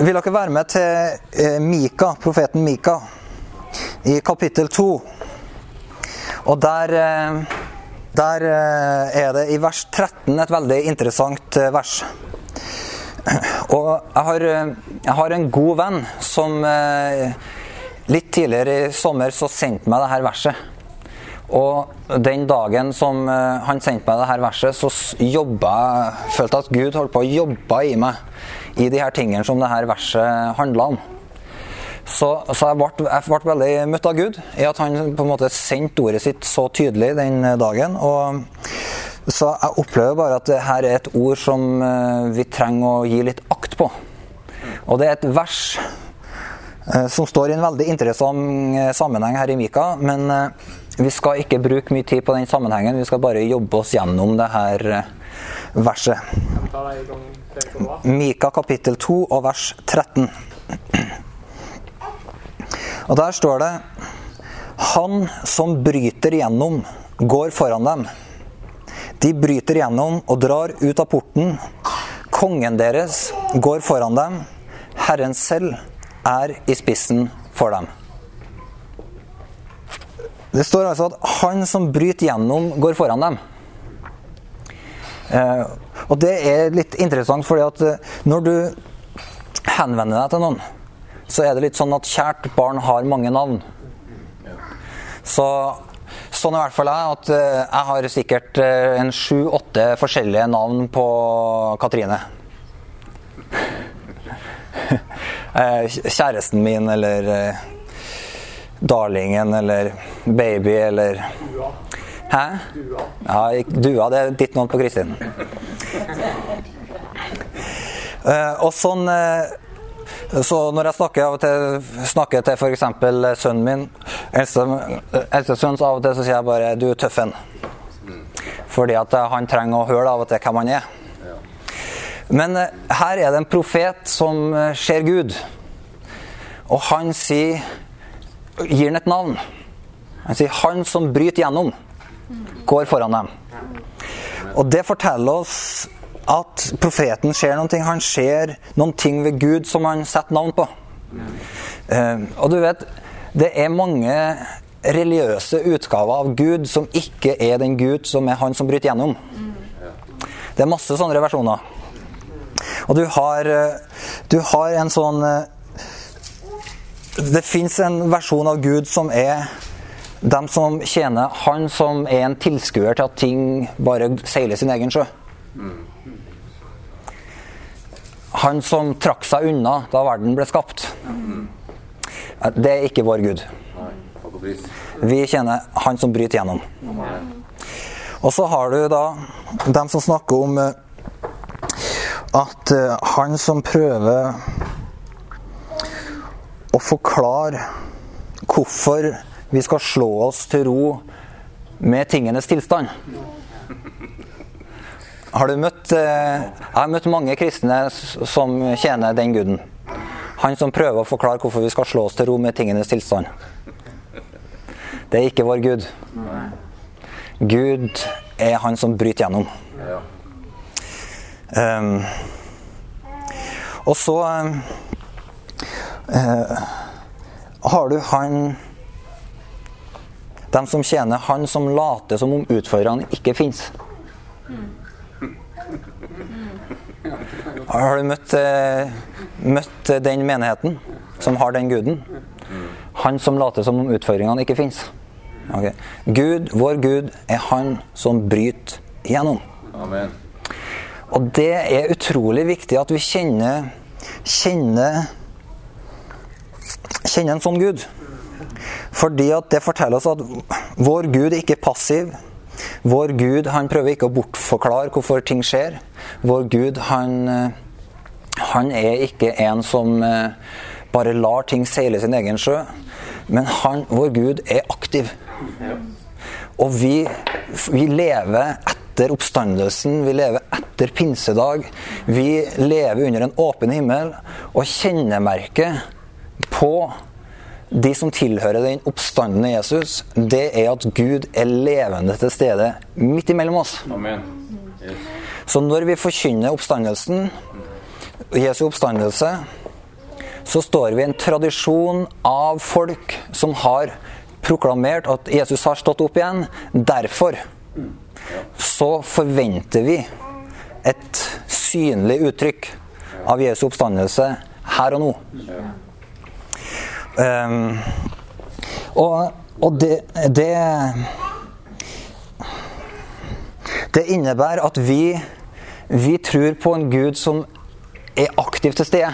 vil dere være med til eh, Mika, profeten Mika, i kapittel 2. Og der, eh, der eh, er det i vers 13 et veldig interessant vers. Og jeg har, jeg har en god venn som litt tidligere i sommer så sendte meg dette verset. Og den dagen som han sendte meg dette verset, så jobba jeg Følte at Gud holdt på å jobbe i meg i de her tingene som det her verset handla om. Så, så jeg, ble, jeg ble veldig møtt av Gud i at han på en måte sendte ordet sitt så tydelig den dagen. Og så jeg opplever bare at dette er et ord som eh, vi trenger å gi litt akt på. Og det er et vers eh, som står i en veldig interessant eh, sammenheng her i Mika. Men vi skal ikke bruke mye tid på den sammenhengen. Vi skal bare jobbe oss gjennom det her verset. Mika kapittel 2 og vers 13. Og der står det Han som bryter gjennom, går foran dem. De bryter gjennom og drar ut av porten. Kongen deres går foran dem. Herren selv er i spissen for dem. Det står altså at han som bryter gjennom, går foran dem. Eh, og det er litt interessant, fordi at eh, når du henvender deg til noen, så er det litt sånn at kjært barn har mange navn. Så sånn er i hvert fall jeg, at eh, jeg har sikkert en sju-åtte forskjellige navn på Katrine. Kjæresten min, eller darlingen, eller baby, eller. Hæ? Dua. Ja, Dua, det er ditt navn på Kristin. Uh, og sånn uh, Så når jeg snakker av og til snakker til f.eks. sønnen min, eldste sønn, så av og til så sier jeg bare 'du er tøffen'. Fordi at eh, han trenger å høre av og til hvem han er. Men uh, her er det en profet som ser Gud. Og han sier gir han et navn. Han sier 'han som bryter gjennom' går foran dem. Og det forteller oss at profeten ser noen ting. Han ser noen ting ved Gud som han setter navn på. Eh, og du vet, det er mange religiøse utgaver av Gud som ikke er den Gud som er han som bryter gjennom. Det er masse sånne versjoner. Og du har, eh, du har en sånn eh, Det fins en versjon av Gud som er dem som tjener han som er en tilskuer til at ting bare seiler sin egen sjø. Han som trakk seg unna da verden ble skapt. Det er ikke vår Gud. Vi tjener han som bryter gjennom. Og så har du da dem som snakker om eh, at eh, han som prøver å forklare hvorfor vi skal slå oss til ro med tingenes tilstand. Har du møtt eh, Jeg har møtt mange kristne som tjener den guden. Han som prøver å forklare hvorfor vi skal slå oss til ro med tingenes tilstand. Det er ikke vår Gud. Gud er han som bryter gjennom. Ehm, og så eh, har du han Dem som tjener han som later som om utfordreren ikke fins. Har du møtt, eh, møtt den menigheten som har den guden? Han som later som om utfordringene ikke fins. Okay. Gud, vår Gud, er han som bryter gjennom. Amen. Og det er utrolig viktig at vi kjenner, kjenner, kjenner en sånn Gud. Fordi at det forteller oss at vår Gud er ikke passiv. Vår Gud han prøver ikke å bortforklare hvorfor ting skjer. Vår Gud han, eh, han er ikke en som eh, bare lar ting seile sin egen sjø. Men han, vår Gud er aktiv. Og vi, vi lever etter oppstandelsen, vi lever etter pinsedag. Vi lever under en åpen himmel, og kjennemerket på de som tilhører den oppstandende Jesus, det er at Gud er levende til stede midt imellom oss. Amen. Yes. Så når vi forkynner oppstandelsen, Jesu oppstandelse, så står vi i en tradisjon av folk som har proklamert at Jesus har stått opp igjen. Derfor så forventer vi et synlig uttrykk av Jesu oppstandelse her og nå. Um, og, og det, det Det innebærer at vi, vi tror på en Gud som er aktiv til stede.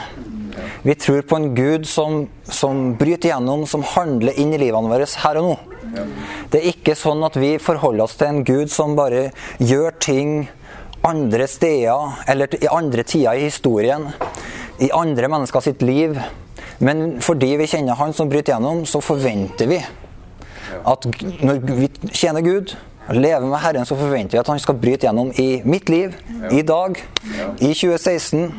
Vi tror på en Gud som, som bryter gjennom, som handler inn i livene våre her og nå. Det er ikke sånn at vi forholder oss til en Gud som bare gjør ting andre steder, eller i andre tider i historien, i andre mennesker sitt liv. Men fordi vi kjenner Han som bryter gjennom, så forventer vi at når vi tjener Gud, lever med Herren, så forventer vi at Han skal bryte gjennom i mitt liv, i dag, i 2016.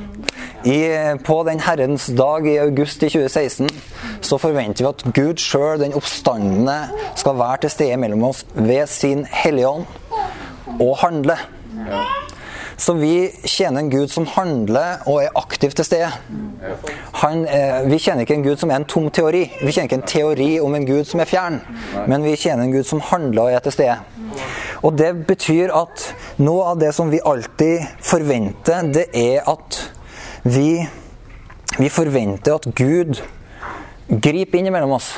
I, på den Herrens dag i august i 2016 så forventer vi at Gud sjøl, den oppstandende, skal være til stede mellom oss ved sin Hellige Ånd og handle. Så vi tjener en Gud som handler og er aktiv til stede. Eh, vi tjener ikke en Gud som er en tom teori. Vi tjener ikke en teori om en Gud som er fjern, men vi tjener en Gud som handler og er til stede. Og det betyr at noe av det som vi alltid forventer, det er at vi, vi forventer at Gud griper inn mellom oss.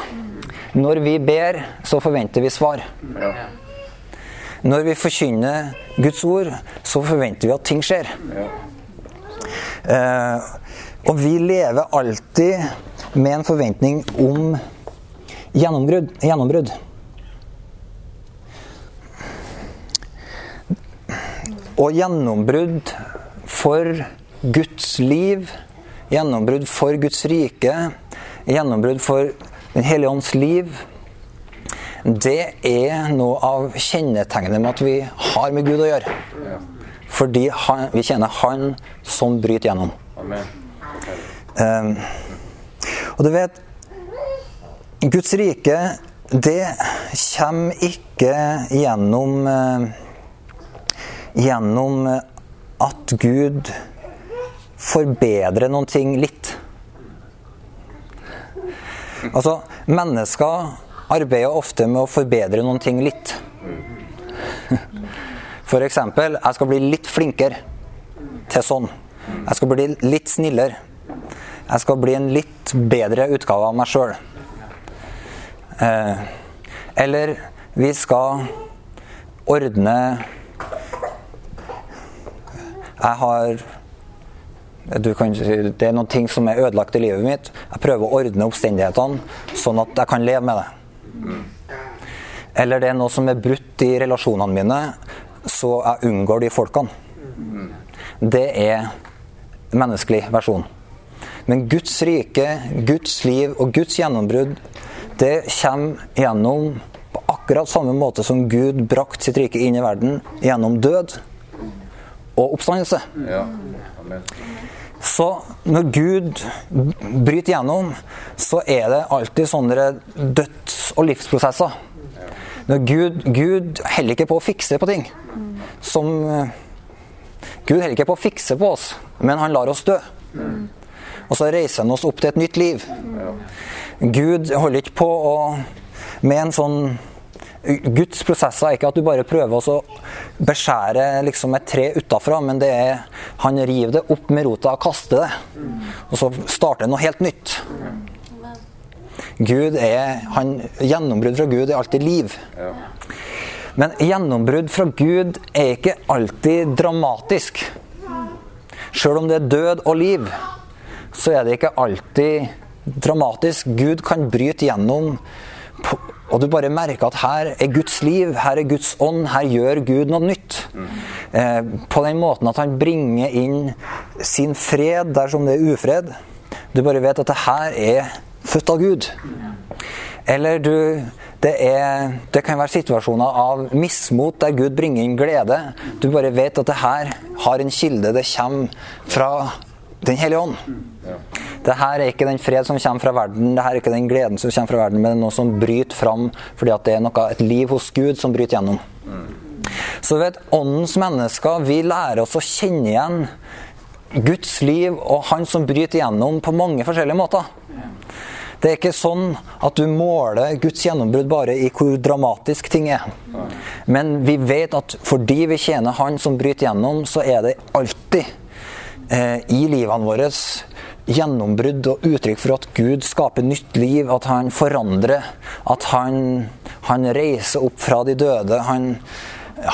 Når vi ber, så forventer vi svar. Når vi forkynner Guds ord, så forventer vi at ting skjer. Eh, og vi lever alltid med en forventning om gjennombrudd. Og gjennombrudd for Guds liv, gjennombrudd for Guds rike, gjennombrudd for Den hellige ånds liv, det er noe av kjennetegnet med at vi har med Gud å gjøre. Fordi han, vi kjenner Han som bryter gjennom. Um, og du vet Guds rike, det kommer ikke gjennom uh, Gjennom at Gud forbedrer noen ting litt. Altså, mennesker arbeider ofte med å forbedre noen ting litt. Eksempel, jeg skal bli litt flinkere til sånn. Jeg skal bli litt snillere. Jeg skal bli en litt bedre utgave av meg sjøl. Eh, eller vi skal ordne Jeg har kan, det er noen ting som er ødelagt i livet mitt. Jeg prøver å ordne oppstendighetene sånn at jeg kan leve med det. Eller det er noe som er brutt i relasjonene mine, så jeg unngår de folkene. Det er menneskelig versjon. Men Guds rike, Guds liv og Guds gjennombrudd, det kommer gjennom på akkurat samme måte som Gud brakte sitt rike inn i verden gjennom død og oppstandelse. Ja. Amen. Så når Gud bryter gjennom, så er det alltid sånne døds- og livsprosesser. Når Gud, Gud heller ikke på å fikse på ting. Som Gud heller ikke på å fikse på oss, men han lar oss dø. Og så reiser han oss opp til et nytt liv. Gud holder ikke på å med en sånn Guds prosesser er ikke at du bare prøver å beskjære liksom et tre utafra, men det er han river det opp med rota og kaster det. Og så starter det noe helt nytt. Gud er, han, Gjennombrudd fra Gud er alltid liv. Men gjennombrudd fra Gud er ikke alltid dramatisk. Sjøl om det er død og liv, så er det ikke alltid dramatisk. Gud kan bryte gjennom, på- og du bare merker at her er Guds liv, her er Guds ånd, her gjør Gud noe nytt. Eh, på den måten at han bringer inn sin fred dersom det er ufred. Du bare vet at det her er født av Gud. Eller du det, er, det kan være situasjoner av mismot der Gud bringer inn glede. Du bare vet at det her har en kilde. Det kommer fra Den hellige ånd. Det her er ikke den fred som kommer fra verden, det her er ikke den gleden som kommer fra verden, men det er noe som bryter fram fordi at det er noe, et liv hos Gud som bryter gjennom. Så vet, åndens mennesker, vi lærer oss å kjenne igjen Guds liv og han som bryter igjennom på mange forskjellige måter. Det er ikke sånn at du måler Guds gjennombrudd bare i hvor dramatisk ting er. Men vi vet at fordi vi tjener Han som bryter gjennom, så er det alltid eh, i livene våre gjennombrudd og uttrykk for at Gud skaper nytt liv, at Han forandrer, at Han, han reiser opp fra de døde. Han,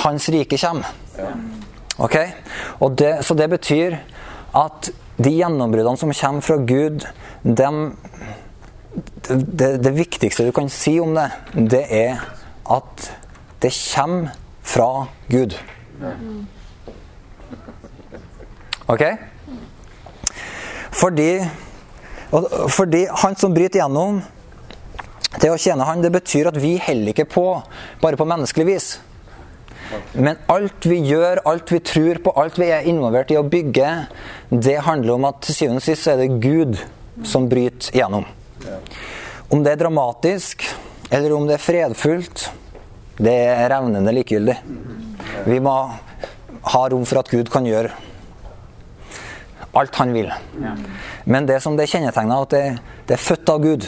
hans rike kommer. Ok? Det, så det betyr at de gjennombruddene som kommer fra Gud, dem det, det, viktigste du kan si om det, det er at det kommer fra Gud. Ok? Fordi, fordi han som bryter gjennom Det å tjene han, det betyr at vi heller ikke på bare på menneskelig vis. Men alt vi gjør, alt vi tror på, alt vi er involvert i å bygge, det handler om at til syvende og sist er det Gud som bryter gjennom. Om det er dramatisk, eller om det er fredfullt, det er revnende likegyldig. Vi må ha rom for at Gud kan gjøre alt han vil. Men det som det kjennetegner, at det, det, er født av Gud.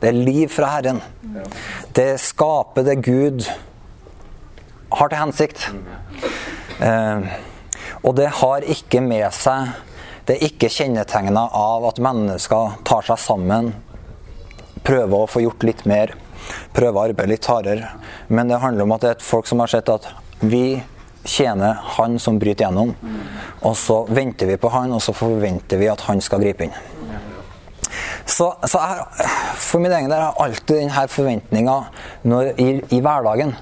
Det er liv fra Herren. Det skaper det Gud har til hensikt. Eh, og det har ikke med seg Det er ikke kjennetegna av at mennesker tar seg sammen prøver å få gjort litt mer, prøver å arbeide litt hardere. Men det handler om at det er et folk som har sett at vi tjener han som bryter gjennom. Og så venter vi på han, og så forventer vi at han skal gripe inn. Så, så jeg, for min egen del har jeg alltid denne forventninga i, i hverdagen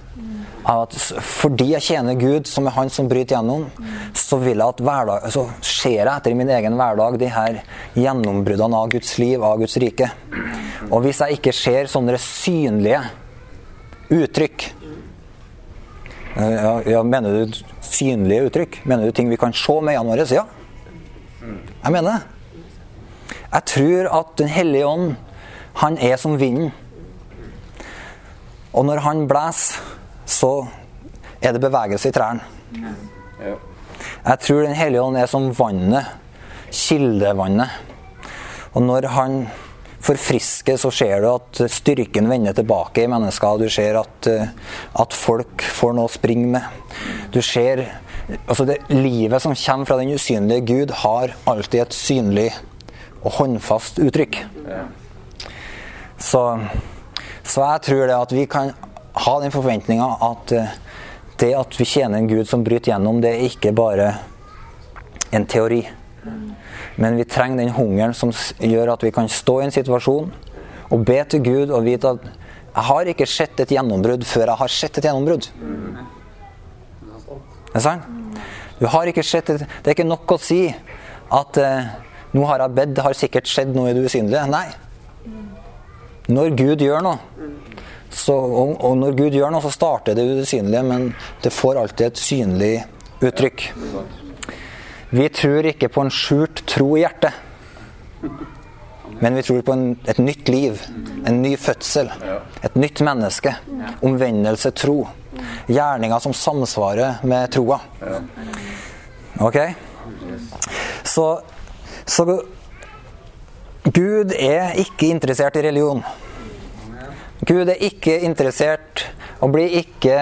at fordi jeg tjener Gud, som er Han som bryter gjennom, så, hverdag, så ser jeg etter i min egen hverdag de her gjennombruddene av Guds liv, av Guds rike. Og hvis jeg ikke ser sånne synlige uttrykk ja, ja, Mener du synlige uttrykk? Mener du ting vi kan se med øynene våre? Ja. Jeg mener det. Jeg tror at Den hellige ånd, han er som vinden. Og når han blåser så er det bevegelse i trærne. Jeg tror Den hellige ånd er som vannet. Kildevannet. Og når han forfrisker, så ser du at styrken vender tilbake i mennesker. Du ser at, eh, at folk får noe å springe med. Du ser altså det Livet som kommer fra den usynlige Gud, har alltid et synlig og håndfast uttrykk. Så, så jeg tror det at vi kan ha den forventninga at eh, det at vi tjener en Gud som bryter gjennom, det er ikke bare en teori. Men vi trenger den hungeren som gjør at vi kan stå i en situasjon og be til Gud og vite at jeg har ikke sett et gjennombrudd før jeg har sett et gjennombrudd. Det er sant? Du har ikke sett et, Det er ikke nok å si at eh, 'nå har jeg bedt, det har sikkert skjedd noe i det usynlige'. Nei. Når Gud gjør noe, så, og, og, når Gud gjør noe, så starter det usynlige, men det får alltid et synlig uttrykk. Vi tror ikke på en skjult tro i hjertet, men vi tror på en, et nytt liv, en ny fødsel, et nytt menneske. Omvendelse, tro. Gjerninger som samsvarer med troa. Ok? Så, så Gud er ikke interessert i religion. Gud er ikke interessert og blir ikke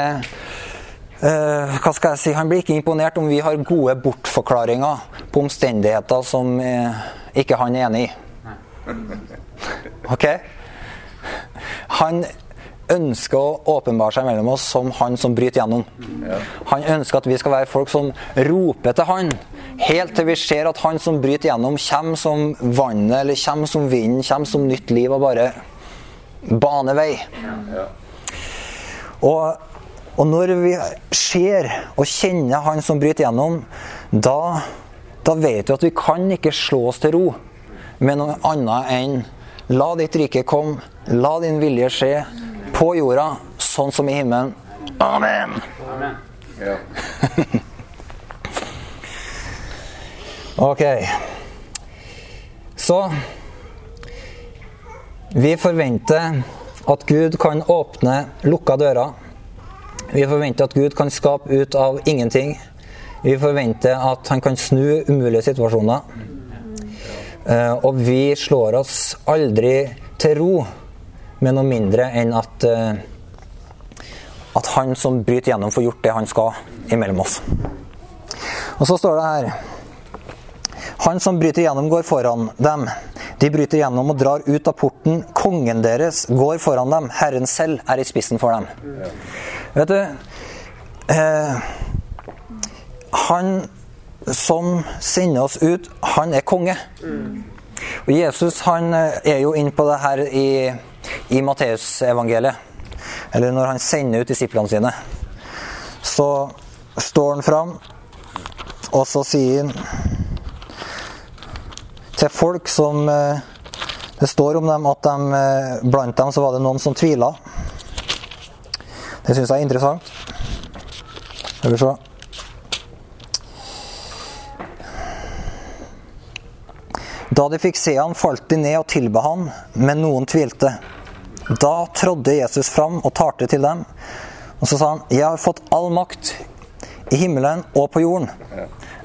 uh, hva skal jeg si, Han blir ikke imponert om vi har gode bortforklaringer på omstendigheter som uh, ikke han er enig i. Ok? Han ønsker å åpenbare seg mellom oss som han som bryter gjennom. Han ønsker at vi skal være folk som roper til han, helt til vi ser at han som bryter gjennom, kommer som vannet eller kommer som vinden, kommer som nytt liv og bare baner vei. Og, og, når vi ser og kjenner Han som bryter gjennom, da, da vet vi at vi kan ikke slå oss til ro med noe annet enn La ditt rike komme, la din vilje skje, på jorda sånn som i himmelen. Amen. Amen. Ja. ok. Så vi forventer at Gud kan åpne lukka dører. Vi forventer at Gud kan skape ut av ingenting. Vi forventer at han kan snu umulige situasjoner. Eh, og vi slår oss aldri til ro med noe mindre enn at eh, at han som bryter gjennom, får gjort det han skal imellom oss. Og så står det her Han som bryter gjennom, går foran dem. De bryter gjennom og drar ut av porten. Kongen deres går foran dem. Herren selv er i spissen for dem. Vet du eh, Han som sender oss ut, han er konge. Og Jesus han eh, er jo inne på det her i, i Matteusevangeliet. Eller når han sender ut disiplene sine. Så står han fram, og så sier han til folk som eh, Det står om dem at de, eh, blant dem så var det noen som tvila. Det syns jeg er interessant. Skal vi se. Da de fikk se han, falt de ned og tilba han, men noen tvilte. Da trådde Jesus fram og talte til dem. Og så sa han, 'Jeg har fått all makt i himmelen og på jorden.'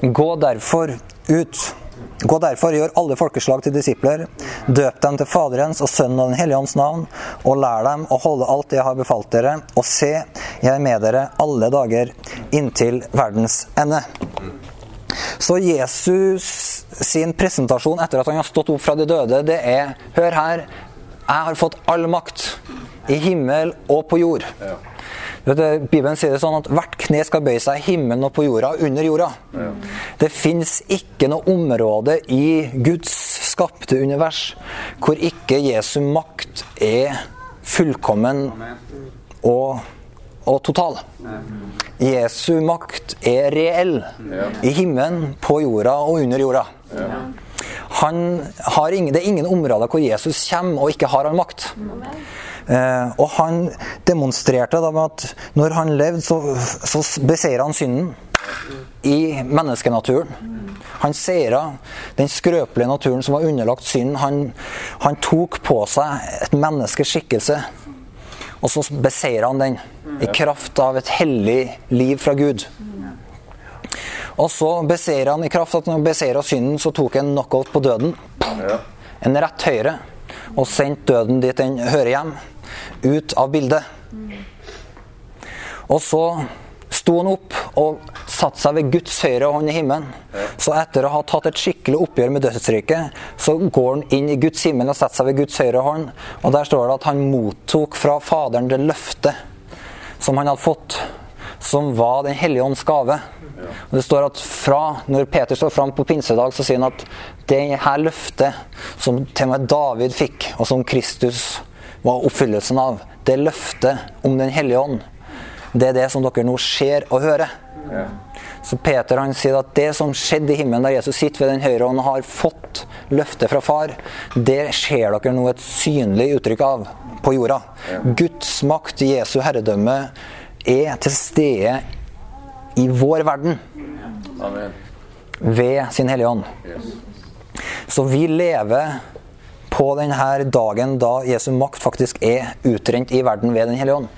'Gå derfor ut.' Gå derfor, gjør alle folkeslag til disipler. Døp dem til Faderens og Sønnen og Den hellige ånds navn, og lær dem å holde alt det jeg har befalt dere. Og se, jeg er med dere alle dager inntil verdens ende. Så Jesus sin presentasjon etter at han har stått opp fra de døde, det er Hør her, jeg har fått all makt i himmel og på jord. Bibelen sier det sånn at hvert kne skal bøye seg i himmelen og på jorda og under jorda. Det fins ikke noe område i Guds skapte univers hvor ikke Jesu makt er fullkommen og, og total. Jesu makt er reell i himmelen, på jorda og under jorda. Han har ingen, det er ingen områder hvor Jesus kommer og ikke har han makt. Eh, og han demonstrerte da med at når han levde, så, så beseiret han synden i menneskenaturen. Han seira den skrøpelige naturen som var underlagt synden. Han, han tok på seg et menneskes skikkelse, og så beseira han den i kraft av et hellig liv fra Gud. Og så beseira han i kraft av at han beseira synden, så tok han knockout på døden. En rett høyre. Og sendte døden dit den hører hjem. Ut av bildet. Og så sto han opp og satte seg ved Guds høyre hånd i himmelen. Så etter å ha tatt et skikkelig oppgjør med dødsriket, så går han inn i Guds himmel og setter seg ved Guds høyre hånd. Og der står det at han mottok fra Faderen det løftet som han hadde fått, som var Den hellige ånds gave. Og det står at fra, Når Peter står fram på pinsedag, så sier han at det her løftet som til og med David fikk, og som Kristus var oppfyllelsen av, det løftet om Den hellige ånd, det er det som dere nå ser og hører. Så Peter han sier at det som skjedde i himmelen, der Jesus sitter ved den høyre hånd og har fått løftet fra far, det ser dere nå et synlig uttrykk av på jorda. Guds makt, Jesu herredømme, er til stede i vår verden Amen. ved sin Hellige Ånd. Yes. Så vi lever på denne dagen da Jesu makt faktisk er utrent i verden ved Den hellige ånd.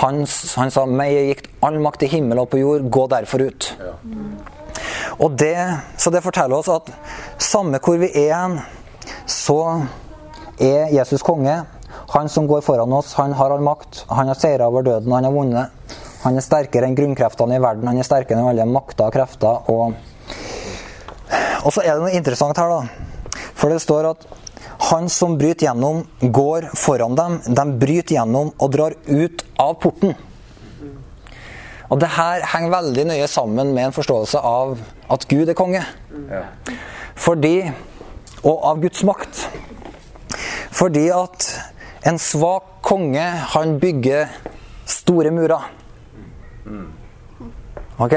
Han, han sa 'meg gikk all makt i himmel og på jord, gå derfor ut'. Ja. Og det, så det forteller oss at samme hvor vi er hen, så er Jesus konge. Han som går foran oss, han har all makt. Han har seira over døden, han har vunnet. Han er sterkere enn grunnkreftene i verden. Han er sterkere enn alle makter og krefter. Og, og så er det noe interessant her, da. For det står at han som bryter gjennom, går foran dem. De bryter gjennom og drar ut av porten. Og det her henger veldig nøye sammen med en forståelse av at Gud er konge. Ja. Fordi Og av Guds makt. Fordi at en svak konge, han bygger store murer. Ok?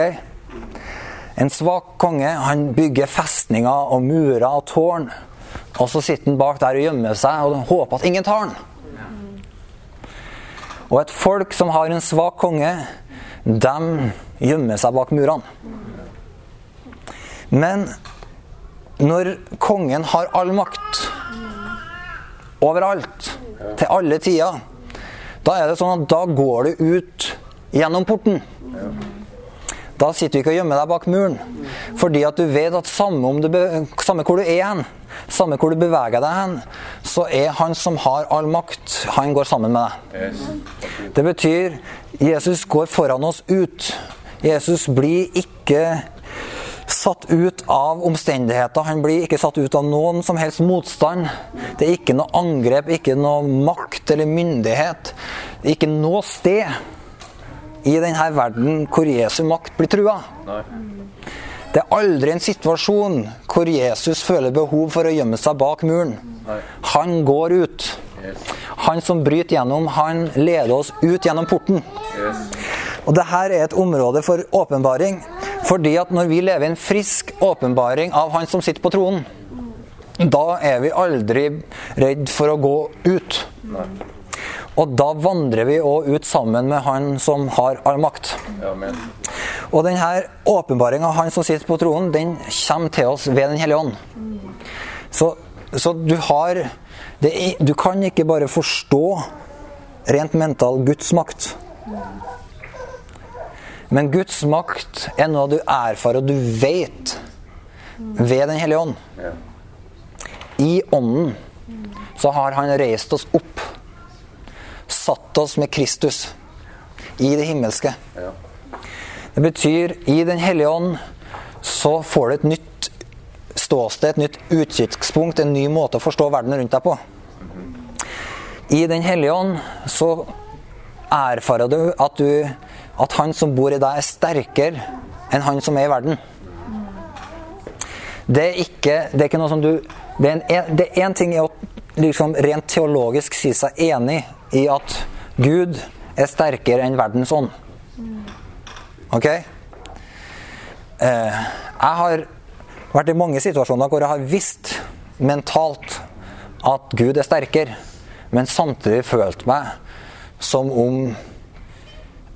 En svak konge, han bygger festninger og murer og tårn. Og så sitter han bak der og gjemmer seg og håper at ingen tar han. Og et folk som har en svak konge, de gjemmer seg bak murene. Men når kongen har all makt overalt, til alle tider, da er det sånn at da går du ut gjennom porten. Da sitter du ikke og gjemmer deg bak muren. Fordi at du vet at samme, om du samme hvor du er hen, samme hvor du beveger deg hen, så er han som har all makt, han går sammen med deg. Det betyr Jesus går foran oss ut. Jesus blir ikke satt ut av omstendigheter. Han blir ikke satt ut av noen som helst motstand. Det er ikke noe angrep, ikke noe makt eller myndighet. Ikke noe sted i denne verden hvor Jesu makt blir trua. Nei. Det er aldri en situasjon hvor Jesus føler behov for å gjemme seg bak muren. Nei. Han går ut. Yes. Han som bryter gjennom, han leder oss ut gjennom porten. Yes. Og dette er et område for åpenbaring. Fordi at når vi lever i en frisk åpenbaring av Han som sitter på tronen, da er vi aldri redd for å gå ut. Nei. Og da vandrer vi òg ut sammen med Han som har all makt. Amen. Og denne åpenbaringa av Han som sitter på tronen, den kommer til oss ved Den hellige ånd. Så, så du har det, Du kan ikke bare forstå rent mental Guds makt. Men Guds makt er noe du erfarer og du vet ved Den hellige ånd. I ånden så har han reist oss opp. Satt oss med Kristus i det himmelske. Det betyr i Den hellige ånd så får du et nytt ståsted, et nytt utkikkspunkt, en ny måte å forstå verden rundt deg på. I Den hellige ånd så erfarer du at, du at han som bor i deg, er sterkere enn han som er i verden. Det er ikke, det er ikke noe som du Det er en, ting er å liksom rent teologisk si seg enig i at Gud er sterkere enn verdens ånd. Ok? Eh, jeg har vært i mange situasjoner hvor jeg har visst mentalt at Gud er sterkere, men samtidig følt meg som om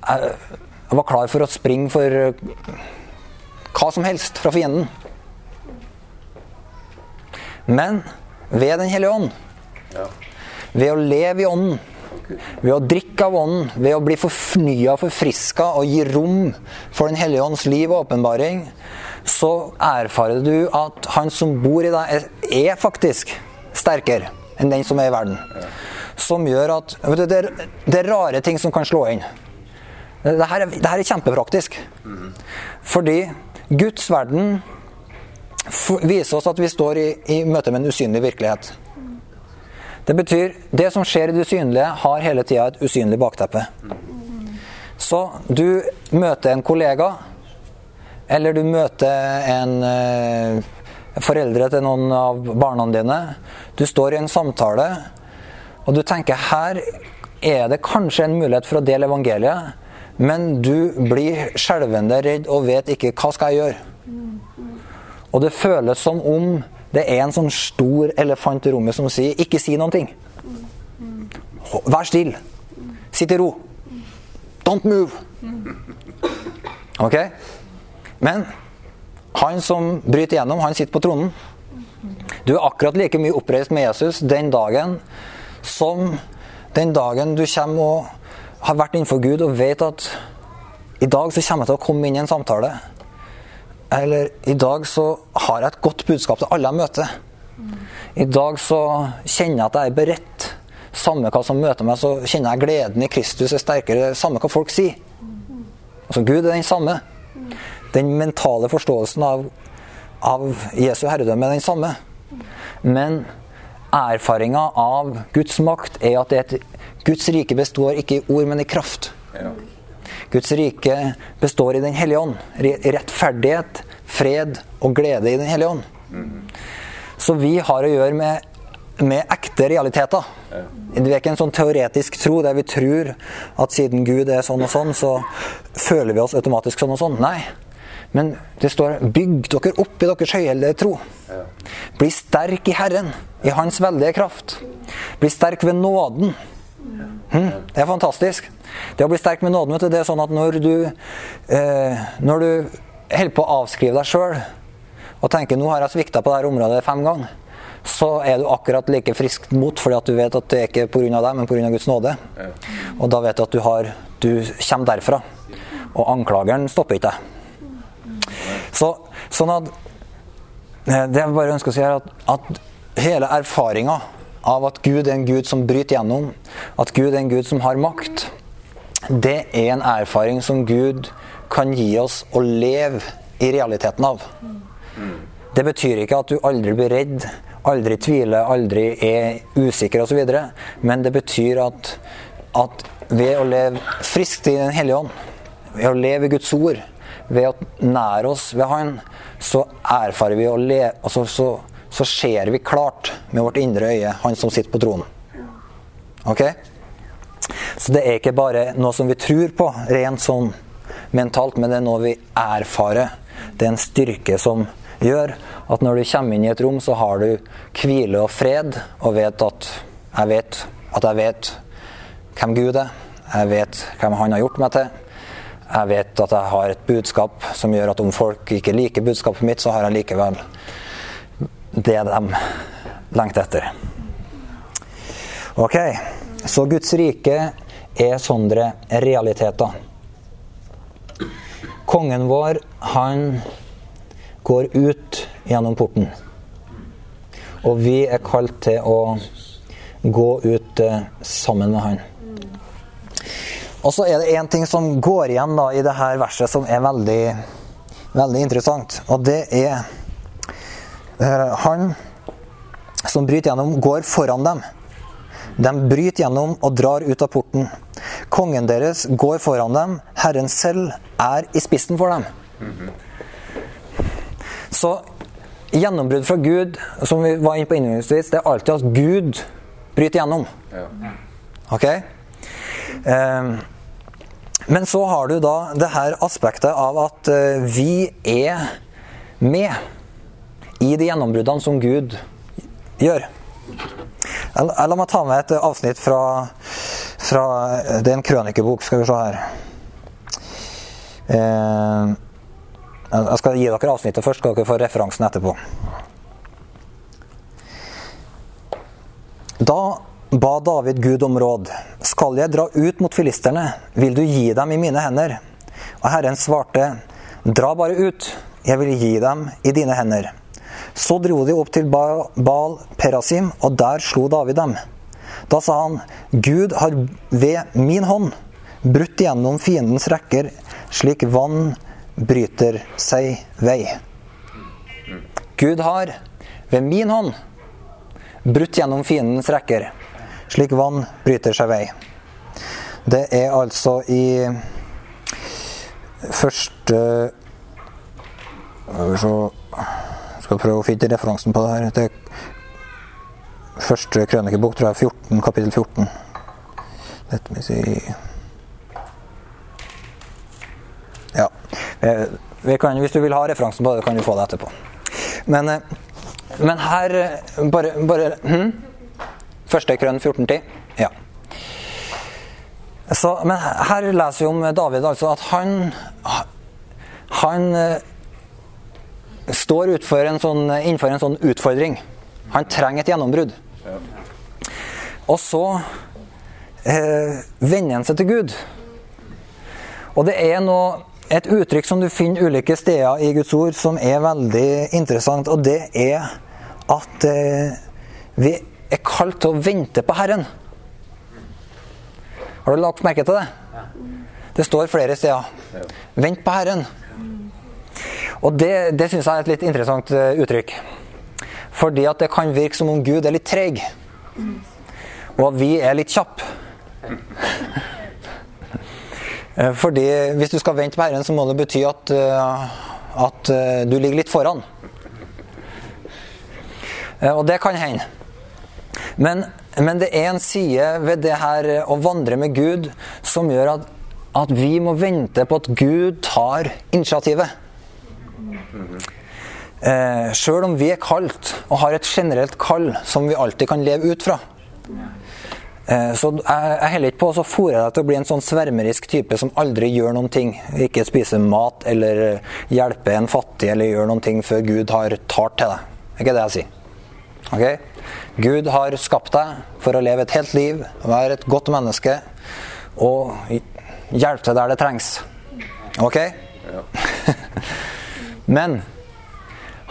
jeg, var klar for å springe for hva som helst fra fienden. Men ved Den hellige ånd, Ja. ved å leve i ånden, ved å drikke av ånden, ved å bli fornya, forfriska og gi rom for Den hellige ånds liv og åpenbaring, så erfarer du at han som bor i deg, er, faktisk sterkere enn den som er i verden. Som gjør at du, det, er, det er rare ting som kan slå inn. Det her er, er kjempepraktisk. Fordi Guds verden viser oss at vi står i, i møte med en usynlig virkelighet. Det betyr det som skjer i det usynlige, har hele tida et usynlig bakteppe. Så du møter en kollega, eller du møter en eh, foreldre til noen av barna dine. Du står i en samtale, og du tenker her er det kanskje en mulighet for å dele evangeliet, men du blir skjelvende redd og vet ikke hva skal jeg gjøre. Og det føles som om det er en sånn stor elefant i rommet som sier 'ikke si noen ting'. Vær stille. Sitt i ro. Don't move. Ok? Men han som bryter gjennom, han sitter på tronen. Du er akkurat like mye oppreist med Jesus den dagen som den dagen du kommer og har vært innenfor Gud og vet at i dag så kommer jeg til å komme inn i en samtale. Eller i dag så har jeg et godt budskap til alle jeg møter. I dag så kjenner jeg at jeg er beredt. Samme hva som møter meg, så kjenner jeg gleden i Kristus er sterkere. Samme hva folk sier. Altså Gud er den samme. Den mentale forståelsen av, av Jesu herredømme er den samme. Men erfaringa av Guds makt er at et, Guds rike består ikke i ord, men i kraft. Ja. Guds rike består i Den hellige ånd. Rettferdighet, fred og glede i Den hellige ånd. Så vi har å gjøre med, med ekte realiteter. Det er ikke en sånn teoretisk tro der vi tror at siden Gud er sånn og sånn, så føler vi oss automatisk sånn og sånn. Nei. Men det står 'bygg dere opp i deres høyhellige tro'. Bli sterk i Herren, i Hans veldige kraft. Bli sterk ved nåden. Mm, det er fantastisk. Det å bli sterk med nåden, det er sånn at når du, eh, når du holder på å avskrive deg sjøl og tenker 'nå har jeg svikta på dette området fem ganger', så er du akkurat like friskt mot fordi at du vet at det er ikke pga. deg, men pga. Guds nåde. Og da vet du at du, har, du kommer derfra. Og anklageren stopper ikke deg. Så, sånn at eh, Det jeg bare ønsker å si, er at, at hele erfaringa av at Gud er en Gud som bryter gjennom, at Gud er en Gud som har makt, det er en erfaring som Gud kan gi oss å leve i realiteten av. Det betyr ikke at du aldri blir redd, aldri tviler, aldri er usikker osv. Men det betyr at, at ved å leve friskt i Den hellige ånd, ved å leve i Guds ord, ved å nære oss ved Han, så erfarer vi å leve altså, så, så ser vi klart med vårt indre øye Han som sitter på tronen. Ok? Så det er ikke bare noe som vi tror på, rent sånn mentalt, men det er noe vi erfarer. Det er en styrke som gjør at når du kommer inn i et rom, så har du hvile og fred, og vet at jeg vet at jeg vet hvem Gud er. Jeg vet hvem Han har gjort meg til. Jeg vet at jeg har et budskap som gjør at om folk ikke liker budskapet mitt, så har jeg likevel det de lengter etter. Ok, så Guds rike er sånne realiteter. Kongen vår, han går ut gjennom porten. Og vi er kalt til å gå ut eh, sammen med han. Og så er det én ting som går igjen da, i det her verset som er veldig, veldig interessant. Og det er Han som bryter gjennom, går foran dem. De bryter gjennom og drar ut av porten. Kongen deres går foran dem. Herren selv er i spissen for dem. Så gjennombrudd fra Gud, som vi var inne på innledningsvis, det er alltid at Gud bryter gjennom. Ok? Um, men så har du da det her aspektet av at uh, vi er med i de gjennombruddene som Gud gjør. La meg ta med et avsnitt fra, fra Det er en krønikebok, skal vi se her. Uh, jeg skal gi dere avsnittet først, skal dere få referansen etterpå. Da ba David Gud om råd. Skal jeg dra ut mot filisterne, vil du gi dem i mine hender? Og Herren svarte, dra bare ut, jeg vil gi dem i dine hender. Så dro de opp til Baal Perasim, og der slo David dem. Da sa han, Gud har ved min hånd brutt gjennom fiendens rekker, slik vann bryter seg vei. Gud har ved min hånd brutt gjennom fiendens rekker, slik vann bryter seg vei. Det er altså i første Skal prøve å finne referansen på det her. Det første krønikebok, tror jeg, 14, kapittel 14. Dette må si Ja. Kan, hvis du vil ha referansen på det, kan du få det etterpå. Men, men her Bare, bare hm? Første krønn 14.10? Ja. Så, men her leser vi om David altså at han Han står en sånn, innenfor en sånn utfordring. Han trenger et gjennombrudd. Og så eh, vender han seg til Gud. Og det er noe et uttrykk som du finner ulike steder i Guds ord som er veldig interessant, og det er at eh, vi er kalt til å vente på Herren. Har du lagt merke til det? Det står flere steder. Vent på Herren. Og det, det syns jeg er et litt interessant uh, uttrykk. Fordi at det kan virke som om Gud er litt treig, Og at vi er litt kjappe. Eh, fordi hvis du skal vente på Herren, så må det bety at, eh, at eh, du ligger litt foran. Og det kan hende. Men, men, det er en side ved det her å vandre med Gud som gjør at, at vi må vente på at Gud tar initiativet. Eh, Sjøl om vi er kalt og har et generelt kall som vi alltid kan leve ut fra, Eh, så jeg heller ikke på å fòre deg til å bli en sånn svermerisk type som aldri gjør noen ting. Ikke spiser mat eller eh, hjelper en fattig eller gjør noen ting før Gud har talt til deg. Det er ikke det jeg sier. Okay? Gud har skapt deg for å leve et helt liv, være et godt menneske og hjelpe til der det trengs. Ok? Ja. Men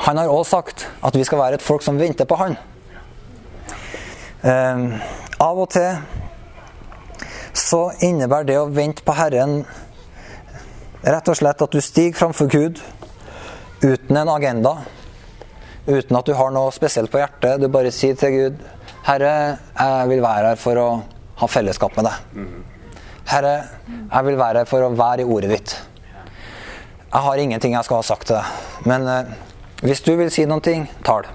han har òg sagt at vi skal være et folk som venter på han. Eh, av og til så innebærer det å vente på Herren rett og slett at du stiger framfor Gud uten en agenda. Uten at du har noe spesielt på hjertet. Du bare sier til Gud Herre, jeg vil være her for å ha fellesskap med deg. Herre, jeg vil være her for å være i ordet ditt. Jeg har ingenting jeg skal ha sagt til deg, men eh, hvis du vil si noen ting, tal.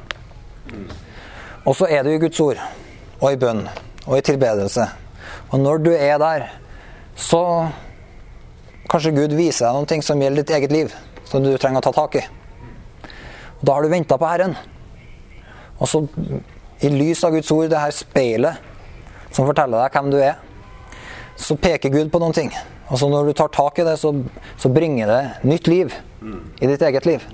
Og så er du i Guds ord, og i bønn, og i tilbedelse. Og når du er der, så kanskje Gud viser deg noen ting som gjelder ditt eget liv, som du trenger å ta tak i. Og da har du venta på Herren. Og så, i lys av Guds ord, det her speilet som forteller deg hvem du er, så peker Gud på noen ting. Og så når du tar tak i det, så, så bringer det nytt liv i ditt eget liv.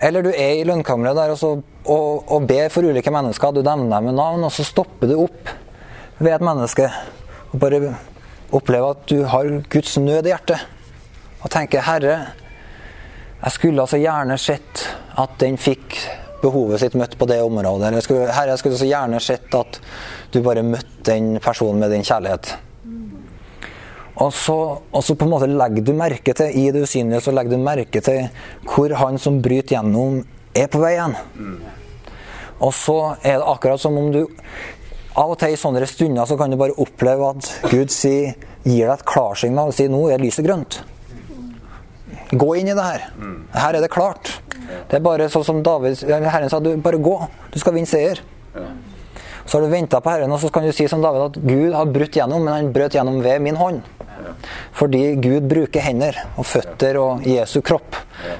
Eller du er i lønnkammeret der og, så, og, og ber for ulike mennesker. Du nevner dem med navn, og så stopper du opp ved et menneske og bare opplever at du har Guds nød i hjertet. Og tenker 'Herre, jeg skulle altså gjerne sett at den fikk behovet sitt møtt på det området'. Eller 'Herre, jeg skulle så gjerne sett at du bare møtte den personen med din kjærlighet'. Og så, og så på en måte legger du merke til i det usynlige så legger du merke til hvor han som bryter gjennom, er på vei igjen. Og så er det akkurat som om du Av og til i sånne stunder så kan du bare oppleve at Gud sier, gir deg et klarsignal og sier 'nå er lyset grønt'. Gå inn i det her. Her er det klart. Det er bare sånn som David, Herren sa, du bare gå. Du skal vinne seier. Så har du venta på Herren, og så kan du si som David at Gud har brutt gjennom, men han brøt gjennom ved min hånd. Fordi Gud bruker hender og føtter og Jesu kropp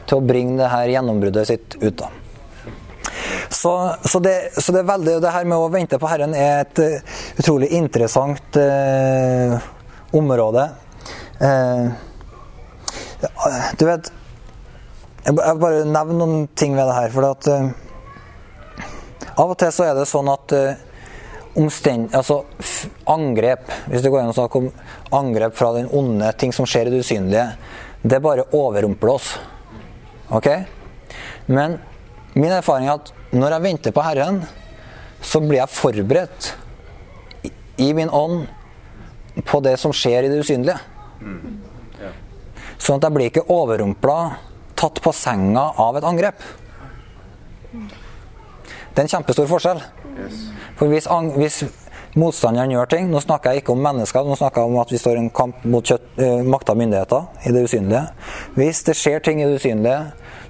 til å bringe det her gjennombruddet sitt ut. da. Så, så, det, så det, er veldig, det her med å vente på Herren er et uh, utrolig interessant uh, område. Uh, du vet Jeg vil bare nevne noen ting ved det her. For at, av og til så er det sånn at omstend, altså angrep Hvis det går an å snakke om angrep fra den onde, ting som skjer i det usynlige, det bare overrumpler oss. Ok? Men min erfaring er at når jeg venter på Herren, så blir jeg forberedt i min ånd på det som skjer i det usynlige. Sånn at jeg blir ikke overrumpla, tatt på senga av et angrep. Det er en kjempestor forskjell. For hvis, hvis motstanderen gjør ting Nå snakker jeg ikke om mennesker, nå snakker jeg om at vi står i en kamp mot kjøtt, uh, makta myndigheter i det usynlige. Hvis det skjer ting i det usynlige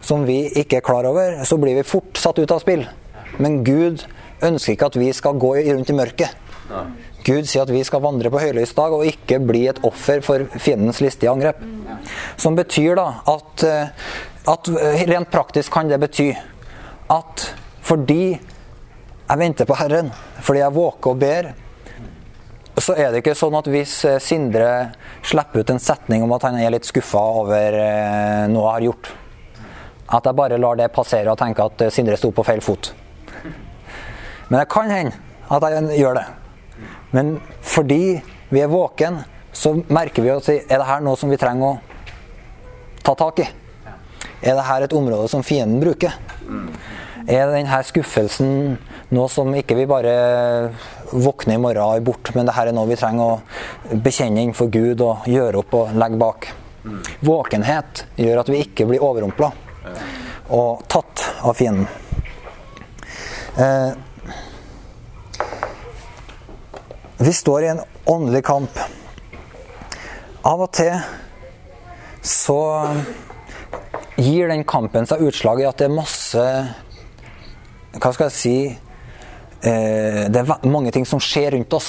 som vi ikke er klar over, så blir vi fort satt ut av spill. Men Gud ønsker ikke at vi skal gå rundt i mørket. Gud sier at vi skal vandre på høylys dag og ikke bli et offer for fiendens listige angrep. Som betyr da at, at rent praktisk kan det bety at fordi jeg venter på Herren, fordi jeg våker og ber, så er det ikke sånn at hvis Sindre slipper ut en setning om at han er litt skuffa over noe jeg har gjort, at jeg bare lar det passere og tenker at Sindre sto på feil fot. Men det kan hende at jeg gjør det. Men fordi vi er våken, så merker vi at er det her noe som vi trenger å ta tak i. Er det her et område som fienden bruker? Er denne skuffelsen noe som ikke vi bare våkner i morgen og er bort, men det her er noe vi trenger å bekjenne innenfor Gud og gjøre opp og legge bak? Våkenhet gjør at vi ikke blir overrumpla og tatt av fienden. Eh, vi står i en åndelig kamp. Av og til så gir den kampen seg utslag i at det er masse Hva skal jeg si Det er mange ting som skjer rundt oss.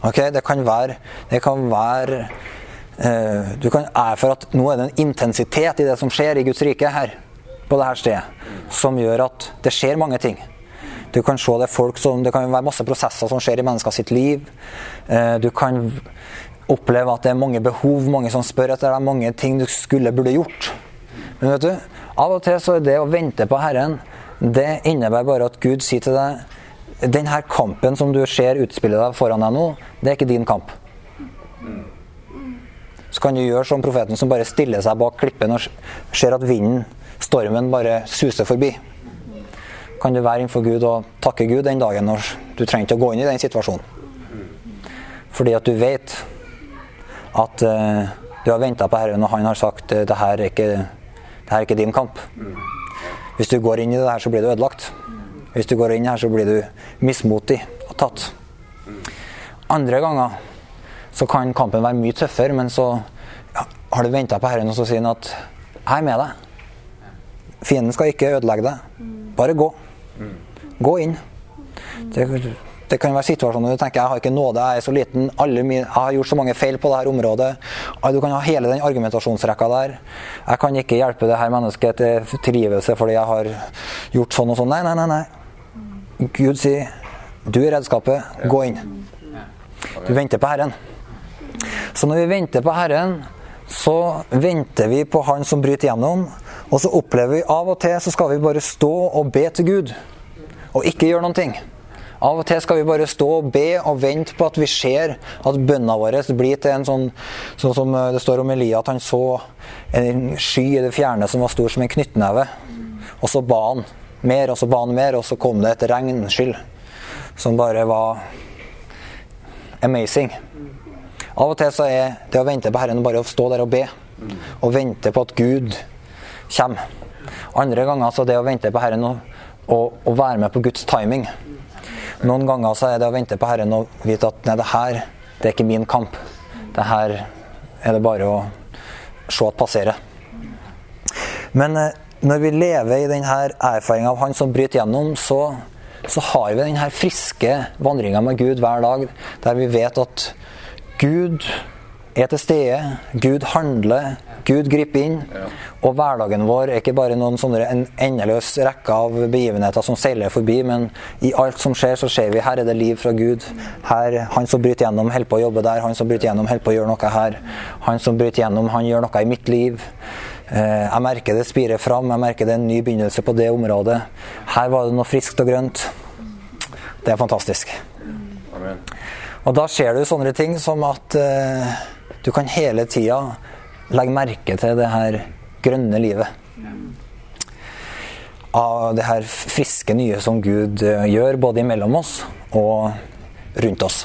Ok, Det kan være, det kan være eh, Du kan erfare at nå er det en intensitet i det som skjer i Guds rike her, på dette stedet, som gjør at det skjer mange ting. Du kan se det folk som, det kan være masse prosesser som skjer i mennesker sitt liv. Eh, du kan oppleve at det er mange behov, mange som spør etter deg, mange ting du skulle burde gjort. Men vet du, av og til så er det å vente på Herren, det innebærer bare at Gud sier til deg den her kampen som du ser utspille deg foran deg nå, det er ikke din kamp. Så kan du gjøre som profeten som bare stiller seg bak klippen og ser at vinden, stormen, bare suser forbi. Kan du være innenfor Gud og takke Gud den dagen når du trenger ikke å gå inn i den situasjonen. Fordi at du vet at uh, du har venta på Herren, og han har sagt uh, det det her er ikke din kamp. Hvis du går inn i det her, så blir du ødelagt. Hvis du går inn her, så blir du mismotig og tatt. Andre ganger så kan kampen være mye tøffere, men så ja, har du venta på Herren, og så sier han at 'Jeg er med deg'. Fienden skal ikke ødelegge deg. Bare gå. Gå inn. Det, det kan være situasjoner du tenker 'jeg har ikke nåde, jeg er så liten', mine, 'jeg har gjort så mange feil på dette området'. Du kan ha hele den argumentasjonsrekka der. 'Jeg kan ikke hjelpe det her mennesket til tilgivelse fordi jeg har gjort sånn og sånn'. Nei, nei, nei. nei. Gud sier 'du er redskapet, gå inn'. Du venter på Herren. Så når vi venter på Herren, så venter vi på Han som bryter gjennom. Og så opplever vi av og til så skal vi bare stå og be til Gud, og ikke gjøre noen ting. Av og til skal vi bare stå og be og vente på at vi ser at bønna vår blir til en sånn Sånn som det står om Elia, at han så en sky i det fjerne som var stor som en knyttneve. Og så ba han mer, og så ba han mer, og så kom det et regnskyll som bare var amazing. Av og til så er det å vente på Herren bare å stå der og be. Og vente på at Gud kommer. Andre ganger så er det å vente på Herren og, og, og være med på Guds timing. Noen ganger så er det å vente på Herren og vite at nei, det her det er ikke min kamp. Det her er det bare å se at passerer. Men eh, når vi lever i denne erfaringa av Han som bryter gjennom, så, så har vi denne friske vandringa med Gud hver dag, der vi vet at Gud er til stede, Gud handler, Gud griper inn. Og hverdagen vår er ikke bare noen sånne en endeløs rekke av begivenheter som seiler forbi, men i alt som skjer, så ser vi her er det liv fra Gud. Her, Han som bryter gjennom, holder på å jobbe der. Han som bryter gjennom, holder på å gjøre noe her. Han som bryter gjennom, han gjør noe i mitt liv. Eh, jeg merker det spirer fram, jeg merker det er en ny begynnelse på det området. Her var det noe friskt og grønt. Det er fantastisk. Amen. Og da ser du sånne ting som at uh, du kan hele tida legge merke til det her grønne livet. Av det her friske nye som Gud uh, gjør, både imellom oss og rundt oss.